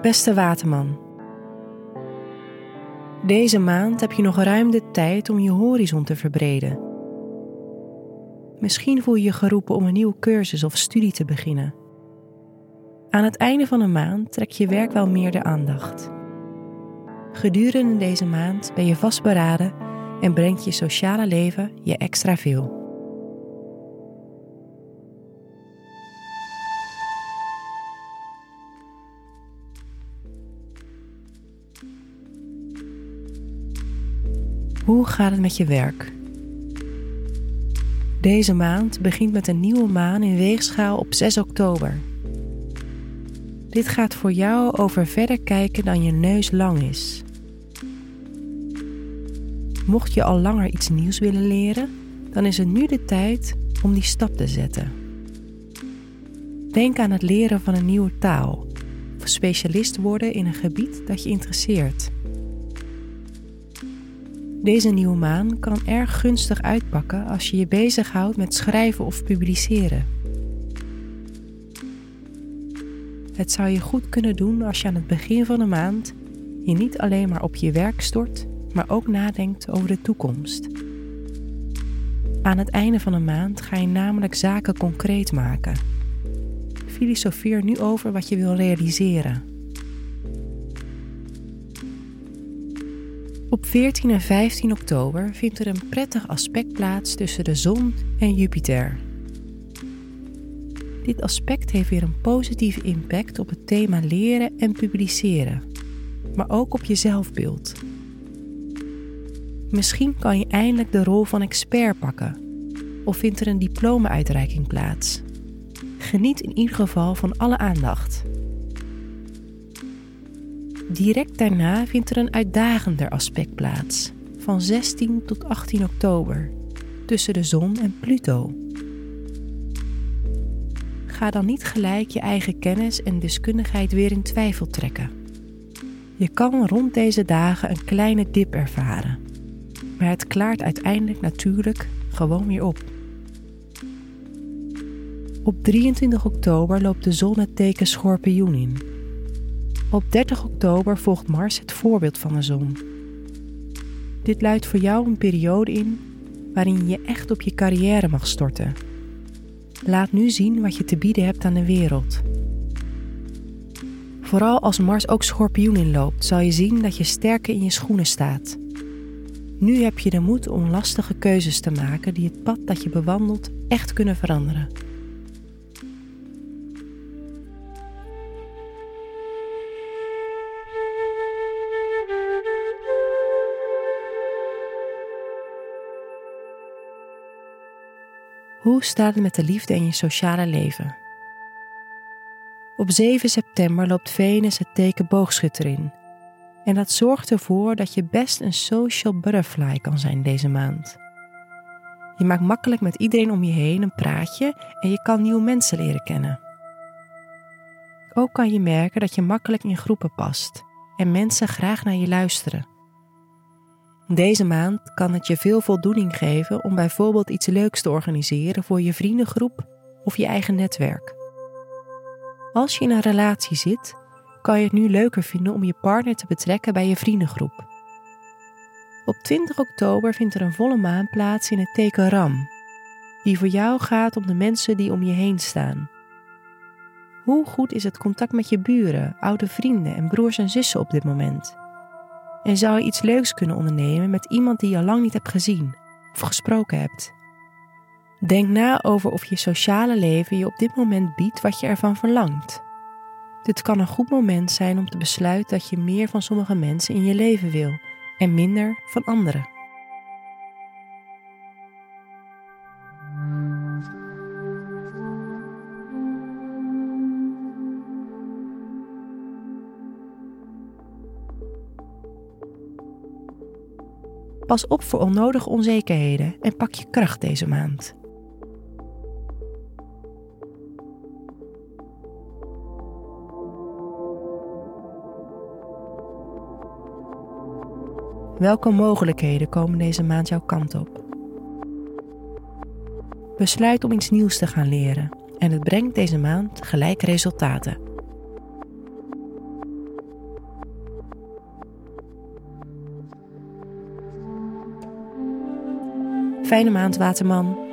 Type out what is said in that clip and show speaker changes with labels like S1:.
S1: Beste Waterman. Deze maand heb je nog ruim de tijd om je horizon te verbreden. Misschien voel je je geroepen om een nieuwe cursus of studie te beginnen. Aan het einde van een maand trekt je werk wel meer de aandacht. Gedurende deze maand ben je vastberaden en brengt je sociale leven je extra veel. Hoe gaat het met je werk? Deze maand begint met een nieuwe maan in weegschaal op 6 oktober. Dit gaat voor jou over verder kijken dan je neus lang is. Mocht je al langer iets nieuws willen leren, dan is het nu de tijd om die stap te zetten. Denk aan het leren van een nieuwe taal specialist worden in een gebied dat je interesseert. Deze nieuwe maan kan erg gunstig uitpakken als je je bezighoudt met schrijven of publiceren. Het zou je goed kunnen doen als je aan het begin van de maand je niet alleen maar op je werk stort, maar ook nadenkt over de toekomst. Aan het einde van de maand ga je namelijk zaken concreet maken. Filosofeer nu over wat je wil realiseren. Op 14 en 15 oktober vindt er een prettig aspect plaats tussen de zon en Jupiter. Dit aspect heeft weer een positieve impact op het thema leren en publiceren, maar ook op je zelfbeeld. Misschien kan je eindelijk de rol van expert pakken of vindt er een diploma-uitreiking plaats. Geniet in ieder geval van alle aandacht. Direct daarna vindt er een uitdagender aspect plaats, van 16 tot 18 oktober, tussen de zon en Pluto. Ga dan niet gelijk je eigen kennis en deskundigheid weer in twijfel trekken. Je kan rond deze dagen een kleine dip ervaren, maar het klaart uiteindelijk natuurlijk gewoon weer op. Op 23 oktober loopt de zon het teken Schorpioen in op 30 oktober volgt Mars het voorbeeld van de zon. Dit luidt voor jou een periode in waarin je echt op je carrière mag storten. Laat nu zien wat je te bieden hebt aan de wereld. Vooral als Mars ook schorpioen inloopt, zal je zien dat je sterker in je schoenen staat. Nu heb je de moed om lastige keuzes te maken die het pad dat je bewandelt echt kunnen veranderen. Hoe staat het met de liefde in je sociale leven? Op 7 september loopt Venus het teken boogschutter in. En dat zorgt ervoor dat je best een social butterfly kan zijn deze maand. Je maakt makkelijk met iedereen om je heen een praatje en je kan nieuwe mensen leren kennen. Ook kan je merken dat je makkelijk in groepen past en mensen graag naar je luisteren. Deze maand kan het je veel voldoening geven om bijvoorbeeld iets leuks te organiseren voor je vriendengroep of je eigen netwerk. Als je in een relatie zit, kan je het nu leuker vinden om je partner te betrekken bij je vriendengroep. Op 20 oktober vindt er een volle maan plaats in het teken Ram, die voor jou gaat om de mensen die om je heen staan. Hoe goed is het contact met je buren, oude vrienden en broers en zussen op dit moment? En zou je iets leuks kunnen ondernemen met iemand die je al lang niet hebt gezien of gesproken hebt? Denk na over of je sociale leven je op dit moment biedt wat je ervan verlangt. Dit kan een goed moment zijn om te besluiten dat je meer van sommige mensen in je leven wil en minder van anderen. Pas op voor onnodige onzekerheden en pak je kracht deze maand. Welke mogelijkheden komen deze maand jouw kant op? Besluit om iets nieuws te gaan leren en het brengt deze maand gelijk resultaten. Fijne maand, Waterman.